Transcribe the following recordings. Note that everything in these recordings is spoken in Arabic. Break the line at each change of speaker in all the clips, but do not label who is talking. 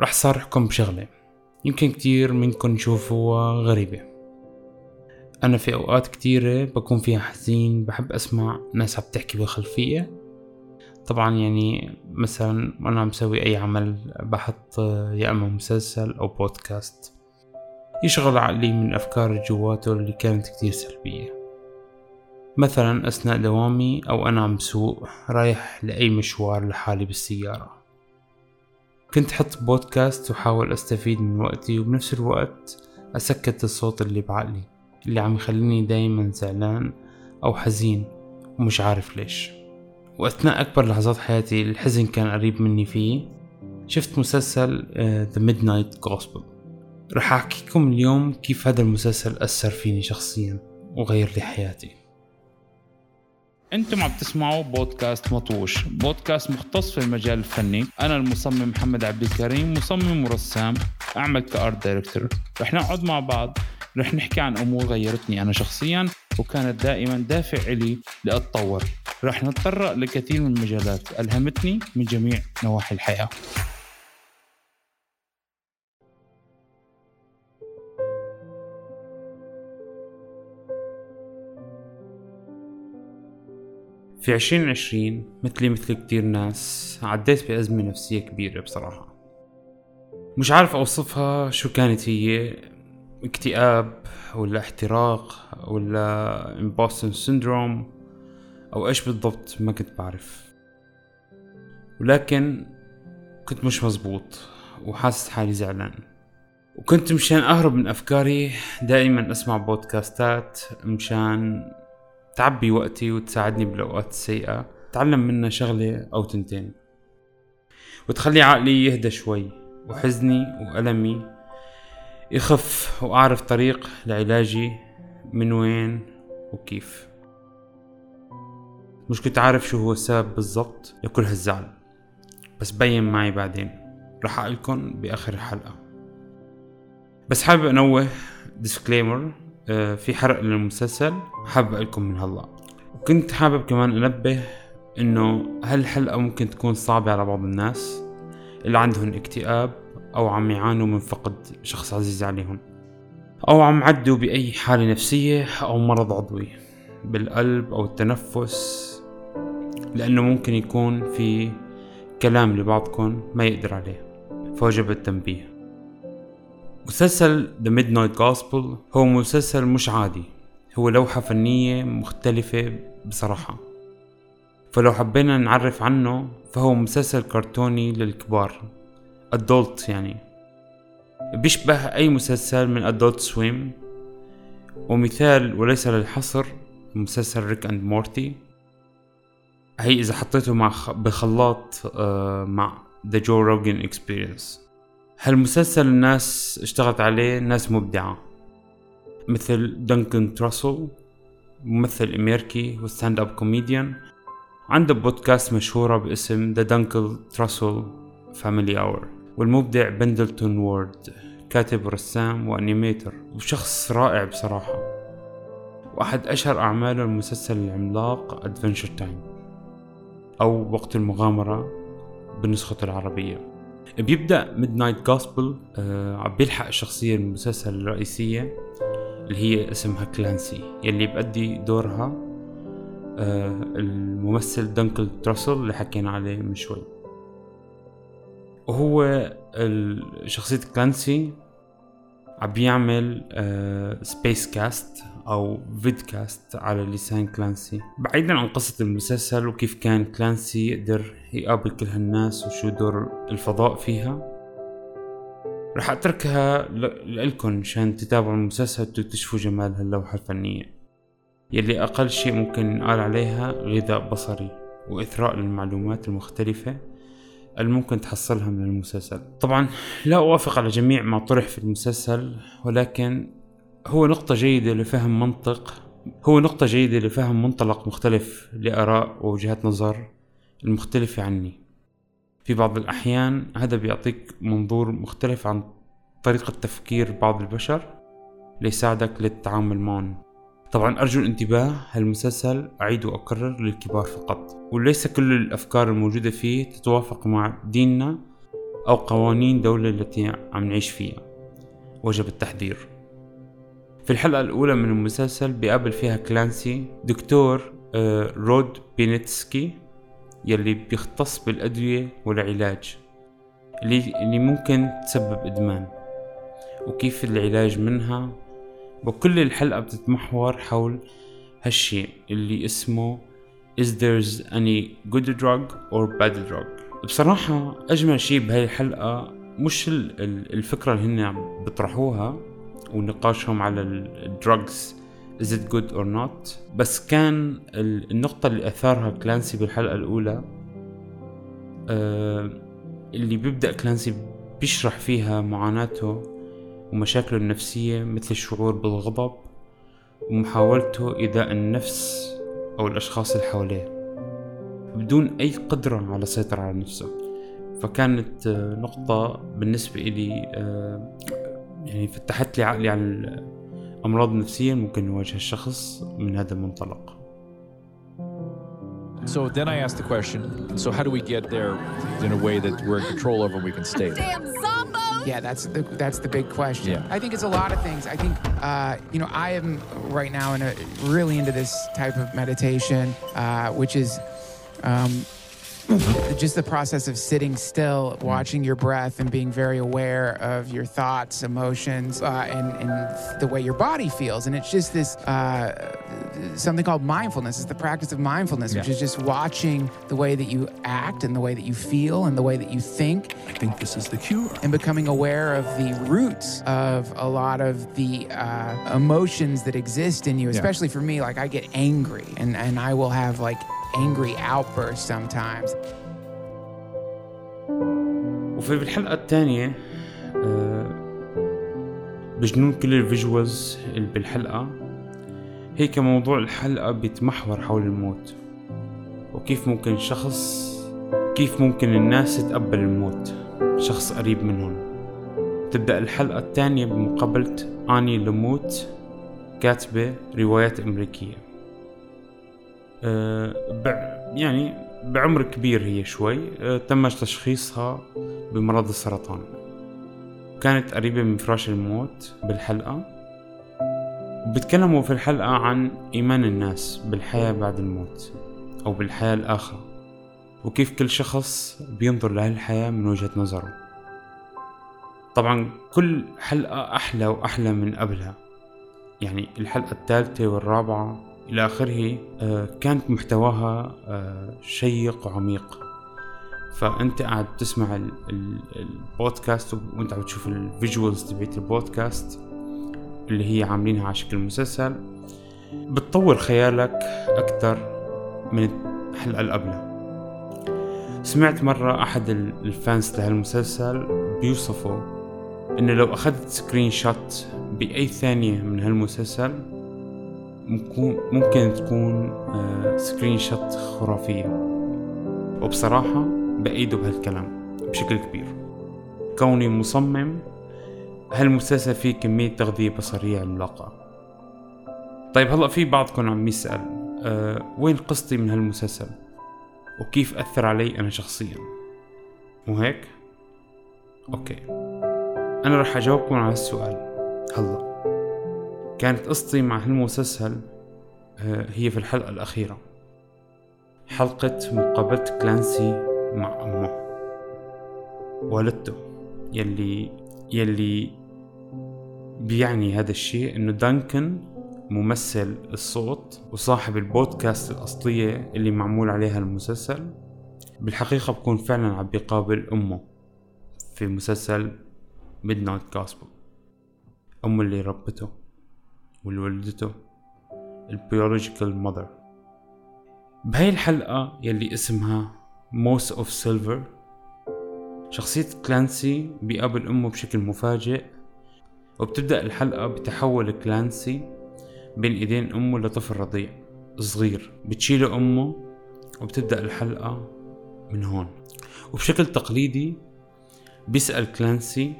رح صارحكم بشغلة. يمكن كتير منكم يشوفوها غريبة. أنا في أوقات كتيرة بكون فيها حزين بحب أسمع ناس عم تحكي بالخلفية طبعا يعني مثلا أنا عم سوي أي عمل بحط يا أما مسلسل أو بودكاست يشغل عقلي من أفكار جواته اللي كانت كتير سلبية. مثلا أثناء دوامي أو أنا عم بسوق رايح لأي مشوار لحالي بالسيارة. كنت حط بودكاست وحاول أستفيد من وقتي وبنفس الوقت أسكت الصوت اللي بعقلي اللي عم يخليني دايما زعلان أو حزين ومش عارف ليش. وأثناء أكبر لحظات حياتي الحزن كان قريب مني فيه شفت مسلسل uh, The Midnight Gospel. رح أحكيكم اليوم كيف هذا المسلسل أثر فيني شخصيا وغير لي حياتي. أنتم عم تسمعوا بودكاست مطوش. بودكاست مختص في المجال الفني. أنا المصمم محمد عبد الكريم مصمم ورسام أعمل كأرت دايركتور. رح نقعد مع بعض رح نحكي عن أمور غيرتني أنا شخصيا وكانت دائما دافع لي لأتطور. رح نتطرق لكثير من المجالات ألهمتني من جميع نواحي الحياة. في عشرين عشرين مثلي مثل كتير ناس عديت بأزمة نفسية كبيرة بصراحة. مش عارف أوصفها شو كانت هي اكتئاب ولا احتراق ولا imposter syndrome أو إيش بالضبط ما كنت بعرف. ولكن كنت مش مزبوط وحاسس حالي زعلان. وكنت مشان أهرب من أفكاري دائما أسمع بودكاستات مشان تعبي وقتي وتساعدني بالأوقات السيئة تعلم منها شغلة أو تنتين. وتخلي عقلي يهدى شوي وحزني وألمي. يخف وأعرف طريق لعلاجي من وين وكيف. مش كنت عارف شو هو السبب بالضبط لكل هالزعل بس بين معي بعدين. رح أقلكن بآخر الحلقة. بس حابب أنوه ديسكليمر في حرق للمسلسل حابب لكم من هلا وكنت حابب كمان أنبه إنه هالحلقة ممكن تكون صعبة على بعض الناس اللي عندهم اكتئاب أو عم يعانوا من فقد شخص عزيز عليهم أو عم عدوا بأي حالة نفسية أو مرض عضوي بالقلب أو التنفس لأنه ممكن يكون في كلام لبعضكم ما يقدر عليه فوجب التنبيه. مسلسل The Midnight Gospel هو مسلسل مش عادي. هو لوحة فنية مختلفة بصراحة. فلو حبينا نعرف عنه فهو مسلسل كرتوني للكبار. Adult يعني. بيشبه أي مسلسل من adult swim. ومثال وليس للحصر مسلسل Rick and Morty هي إذا حطيته مع بخلاط آه، مع The Joe Rogan Experience. هالمسلسل الناس اشتغلت عليه ناس مبدعة؟ مثل دنكن تراسل ممثل أمريكي و stand-up comedian عنده بودكاست مشهورة باسم The Duncan Trussell Family Hour والمبدع بندلتون وورد كاتب ورسام و animator وشخص رائع بصراحة. وأحد أشهر أعماله المسلسل العملاق Adventure Time أو وقت المغامرة بنسخته العربية. بيبدأ Midnight Gospel بيلحق الشخصيه المسلسل الرئيسية اللي هي اسمها كلانسي يلي بأدي دورها آه الممثل دنكن تراسل اللي حكينا عليه من شوي. وهو شخصية كلانسي عم بيعمل space cast أو vidcast على لسان كلانسي. بعيدا عن قصة المسلسل وكيف كان كلانسي يقدر يقابل كل هالناس وشو دور الفضاء فيها رح أتركها لكم مشان تتابعوا المسلسل وتكتشفوا جمال هاللوحة الفنية. يلي أقل شيء ممكن ينقال عليها غذاء بصري وإثراء للمعلومات المختلفة. اللي ممكن تحصلها من المسلسل. طبعا لا أوافق على جميع ما طرح في المسلسل ولكن هو نقطة جيدة لفهم منطق هو نقطة جيدة لفهم منطلق مختلف لآراء ووجهات نظر المختلفة عني. في بعض الأحيان هذا بيعطيك منظور مختلف عن طريقة تفكير بعض البشر ليساعدك للتعامل معهم. طبعا أرجو الانتباه. هالمسلسل أعيد وأكرر للكبار فقط وليس كل الأفكار الموجودة فيه تتوافق مع ديننا أو قوانين دولة التي عم نعيش فيها. وجب التحذير. في الحلقة الأولى من المسلسل بيقابل فيها كلانسي دكتور آه، رود بينيتسكي يلي بيختص بالأدوية والعلاج اللي ممكن تسبب إدمان وكيف العلاج منها وكل الحلقة بتتمحور حول هالشي اللي اسمه Is there's any good drug or bad drug بصراحة أجمل شي بهاي الحلقة مش الفكرة اللي هن عم بيطرحوها ونقاشهم على الدراجز is it good or not بس كان النقطة اللي أثارها كلانسي بالحلقة الأولى آه اللي بيبدأ كلانسي بيشرح فيها معاناته ومشاكله النفسية مثل الشعور بالغضب ومحاولته إيذاء النفس أو الأشخاص اللي حواليه. بدون أي قدرة على السيطرة على نفسه. فكانت آه، نقطة بالنسبة إلي آه، يعني فتحت لي عقلي عن الأمراض النفسية ممكن يواجه الشخص من هذا المنطلق.
So then I asked the question, so how do we get there in a way that we're in control over and we can stay there?
Yeah, that's the that's the big question.
Yeah.
I think it's a lot of things. I think uh, you know I am right now in a really into this type of meditation, uh, which is um, just the process of sitting still, watching your breath, and being very aware of your thoughts, emotions, uh, and, and the way your body feels. And it's just this uh, something called mindfulness. It's the practice of mindfulness, which is just watching the way that you act and the way that you feel and the way that you think
I think this is the cure.
and becoming aware of the roots of a lot of the uh, emotions that exist in you. Especially for me, like I get angry and, and I will have like angry outbursts sometimes.
وفي بالحلقة الثانية آه، بجنون كل الفيجوالز اللي بالحلقة هيك موضوع الحلقة بيتمحور حول الموت وكيف ممكن شخص كيف ممكن الناس تتقبل الموت شخص قريب منهم تبدأ الحلقة الثانية بمقابلة آني لموت كاتبة روايات أمريكية يعني بعمر كبير هي شوي أه تم تشخيصها بمرض السرطان. كانت قريبة من فراش الموت بالحلقة. وبتكلموا في الحلقة عن إيمان الناس بالحياة بعد الموت أو بالحياة الآخرة وكيف كل شخص بينظر لهالحياة من وجهة نظره. طبعا كل حلقة أحلى وأحلى من قبلها. يعني الحلقة الثالثة والرابعة إلى آخره آه، كانت محتواها آه، شيق وعميق. فأنت قاعد تسمع ال- ال- البودكاست وأنت عم تشوف ال visuals تبعت البودكاست اللي هي عاملينها على شكل مسلسل. بتطور خيالك أكثر من الحلقة قبلها. سمعت مرة أحد ال- ال fans لهالمسلسل بيوصفوا إنه لو أخذت screenshot بأي ثانية من هالمسلسل ممكن تكون آه، screenshot خرافية. وبصراحة بأيده بهالكلام بشكل كبير. كوني مصمم هالمسلسل فيه كمية تغذية بصرية عملاقة؟ طيب هلا في بعضكم عم يسأل أه وين قصتي من هالمسلسل؟ وكيف أثر علي أنا شخصيا؟ مو هيك؟ أوكي. أنا رح أجاوبكم على هالسؤال. هلا. كانت قصتي مع هالمسلسل آه، هي في الحلقة الأخيرة. حلقة مقابلة كلانسي مع أمه. والدته يلي يلي بيعني هذا الشيء إنه دانكن ممثل الصوت وصاحب البودكاست الأصلية اللي معمول عليها المسلسل. بالحقيقة بكون فعلا عم بيقابل أمه في مسلسل Midnight Gospel. أمه اللي ربته. واللي ولدته ال biological mother بهاي الحلقة يلي اسمها Mouse of Silver شخصية كلانسي بيقابل أمه بشكل مفاجئ. وبتبدأ الحلقة بتحول كلانسي بين إيدين أمه لطفل رضيع صغير. بتشيله أمه وبتبدأ الحلقة من هون. وبشكل تقليدي بيسأل كلانسي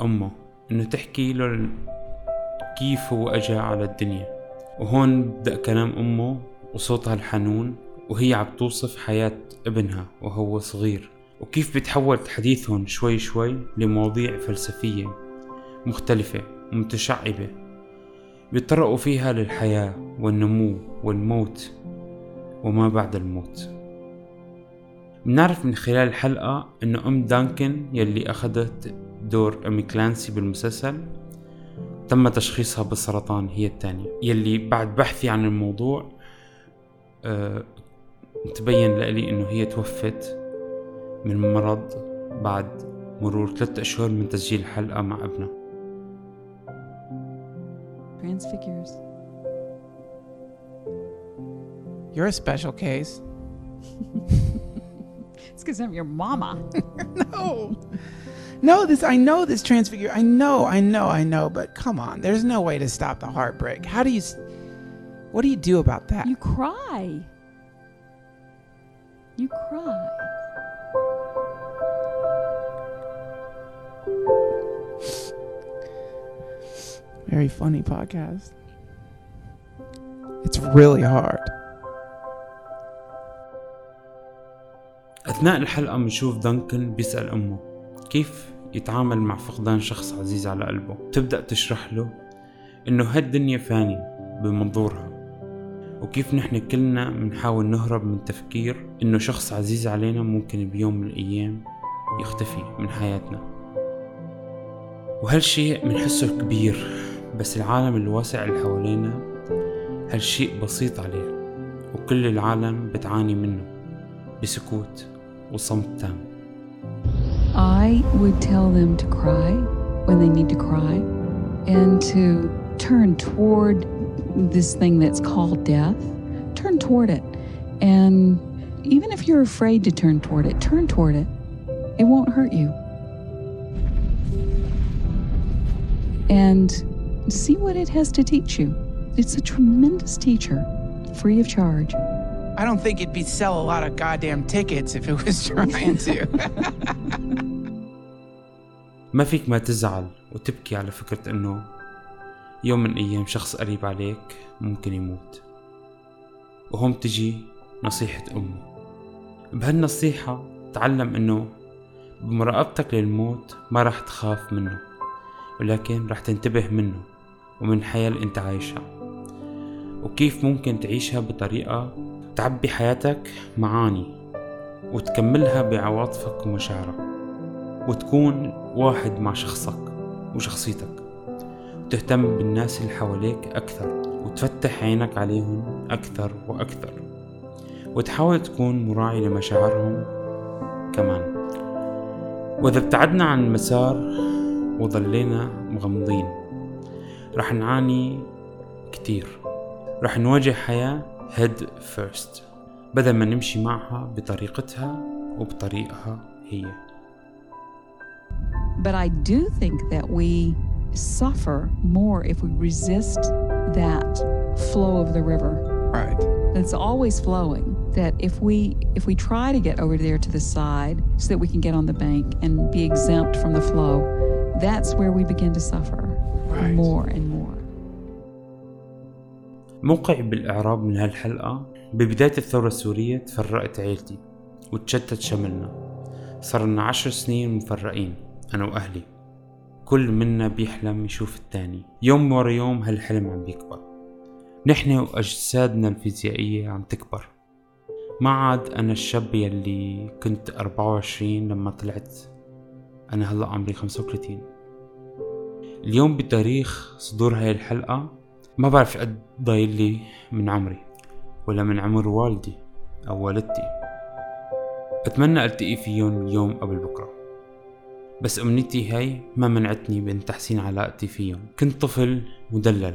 أمه إنه تحكي له كيف هو أجا على الدنيا. وهون بدأ كلام أمه وصوتها الحنون وهي عم توصف حياة ابنها وهو صغير. وكيف بيتحول حديثهم شوي شوي لمواضيع فلسفية مختلفة ومتشعبة بيتطرقوا فيها للحياة والنمو والموت وما بعد الموت. بنعرف من خلال الحلقة إنه أم دانكن يلي أخذت دور أمي كلانسي بالمسلسل تم تشخيصها بالسرطان هي الثانية يلي بعد بحثي عن الموضوع أه تبين لي إنه هي توفت من مرض بعد مرور ثلاثة أشهر من تسجيل الحلقة مع ابنها
Transfigures.
You're a special case.
It's because I'm your mama.
No. No, this I know this transfigure. I know, I know, I know, but come on. There's no way to stop the heartbreak. How do you s- What do you do about that?
You cry. You cry.
Very funny podcast. It's really hard.
أثناء الحلقة بنشوف دانكن بيسأل أمه كيف يتعامل مع فقدان شخص عزيز على قلبه. تبدأ تشرح له إنه هالدنيا فانية بمنظورها. وكيف نحن كلنا بنحاول نهرب من تفكير إنه شخص عزيز علينا ممكن بيوم من الأيام يختفي من حياتنا. وهالشيء بنحسه كبير بس العالم الواسع اللي حوالينا هالشيء بسيط عليه وكل العالم بتعاني منه بسكوت وصمت تام.
I would tell them to cry when they need to cry and to turn toward this thing that's called death. Turn toward it. And even if you're afraid to turn toward it, turn toward it. It won't hurt you. And see what it has to teach you. It's a tremendous teacher, free of charge.
I don't think it'd be sell a lot of goddamn tickets if it was trying to.
ما فيك ما تزعل وتبكي على فكرة إنه يوم من الأيام شخص قريب عليك ممكن يموت. وهون تجي نصيحة أمه. بهالنصيحة تعلم إنه بمراقبتك للموت ما راح تخاف منه ولكن راح تنتبه منه ومن الحياة اللي أنت عايشها. وكيف ممكن تعيشها بطريقة تعبي حياتك معاني وتكملها بعواطفك ومشاعرك. وتكون واحد مع شخصك وشخصيتك وتهتم بالناس اللي حواليك أكثر وتفتح عينك عليهم أكثر وأكثر وتحاول تكون مراعي لمشاعرهم كمان. وإذا ابتعدنا عن المسار وظلينا مغمضين رح نعاني كتير. رح نواجه حياة head first بدل ما نمشي معها بطريقتها وبطريقها هي.
But I do think that we suffer more if we resist that flow of the river.
right.
It's always flowing. That if we if we try to get over there to the side so that we can get on the bank and be exempt from the flow, that's where we begin to suffer
Right.
more and more.
موقعي بالإعراب من هالحلقة ببداية الثورة السورية تفرقت عيلتي وتشتت شملنا صرنا عشر سنين مفرقين أنا وأهلي. كل منا بيحلم يشوف التاني. يوم ورا يوم هالحلم عم بيكبر. نحن وأجسادنا الفيزيائية عم تكبر. ما عاد أنا الشاب يلي كنت أربعة وعشرين لما طلعت. أنا هلأ عمري خمسة وثلاثين. اليوم بتاريخ صدور هاي الحلقة ما بعرف قد ضايل لي من عمري ولا من عمر والدي أو والدتي. أتمنى ألتقي فيهم اليوم قبل بكرة. بس أمنيتي هاي ما منعتني من تحسين علاقتي فيهم كنت طفل مدلل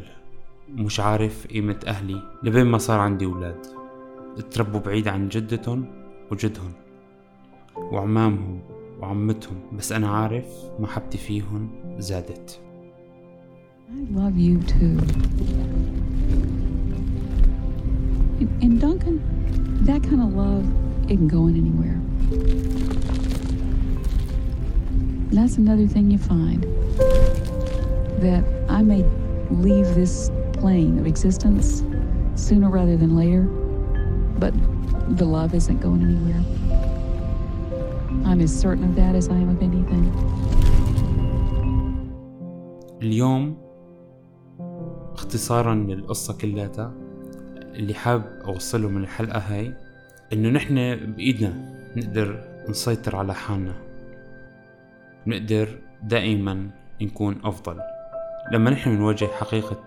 مش عارف قيمة أهلي لبين ما صار عندي أولاد اتربوا بعيد عن جدتهم وجدهم وعمامهم وعمتهم بس أنا عارف محبتي فيهم زادت
I love you too. And, Duncan, that kind of love isn't going anywhere. That's another thing you find that I may leave this plane of existence sooner rather than later, but the love isn't going anywhere. I'm as certain of that as I am of anything.
اليوم اختصارا للقصة كلها اللي حاب أوصله من الحلقة هاي إنه نحن بإيدنا نقدر نسيطر على حالنا نقدر دائما نكون أفضل. لما نحن نواجه حقيقة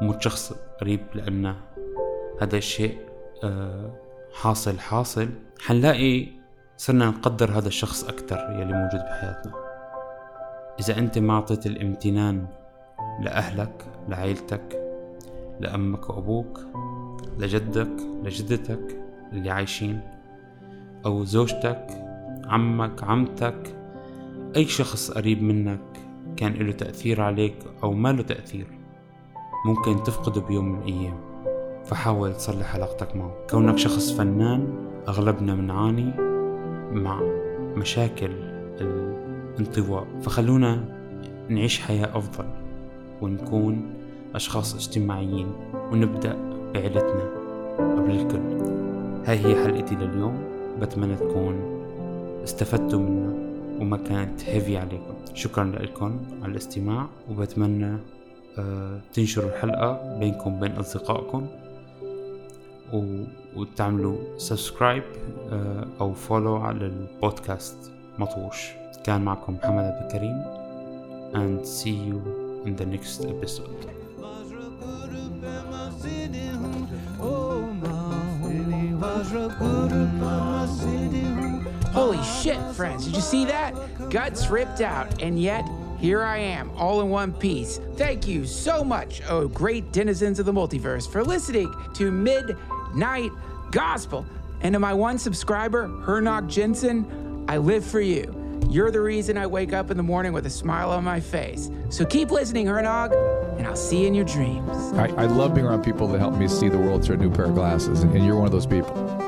موت شخص قريب لأن هذا الشيء آه، حاصل حاصل. حنلاقي صرنا نقدر هذا الشخص أكثر يلي موجود بحياتنا. إذا أنت ما أعطيت الامتنان لأهلك لعائلتك لأمك وأبوك لجدك لجدتك اللي عايشين أو زوجتك عمك عمتك أي شخص قريب منك كان له تأثير عليك أو ما له تأثير ممكن تفقده بيوم من الأيام. فحاول تصلح علاقتك معه. كونك شخص فنان أغلبنا بنعاني مع مشاكل الانطواء. فخلونا نعيش حياة أفضل ونكون أشخاص اجتماعيين ونبدأ بعيلتنا قبل الكل. هاي هي حلقتي لليوم. بتمنى تكون استفدتوا منها. وما كانت هيفي عليكم. شكرا لكم على الاستماع وبتمنى آه، تنشروا الحلقة بينكم بين أصدقائكم وتعملوا سبسكرايب آه، أو فولو على البودكاست مطوش. كان معكم محمد عبد الكريم and see you in the next episode.
Shit, friends, did you see that? Guts ripped out, and yet here I am, all in one piece. Thank you so much, oh great denizens of the multiverse, for listening to Midnight Gospel. And to my one subscriber, Hernock Jensen, I live for you. You're the reason I wake up in the morning with a smile on my face. So keep listening, Hernog, and I'll see you in your dreams.
I, I love being around people that help me see the world through a new pair of glasses, and, and you're one of those people.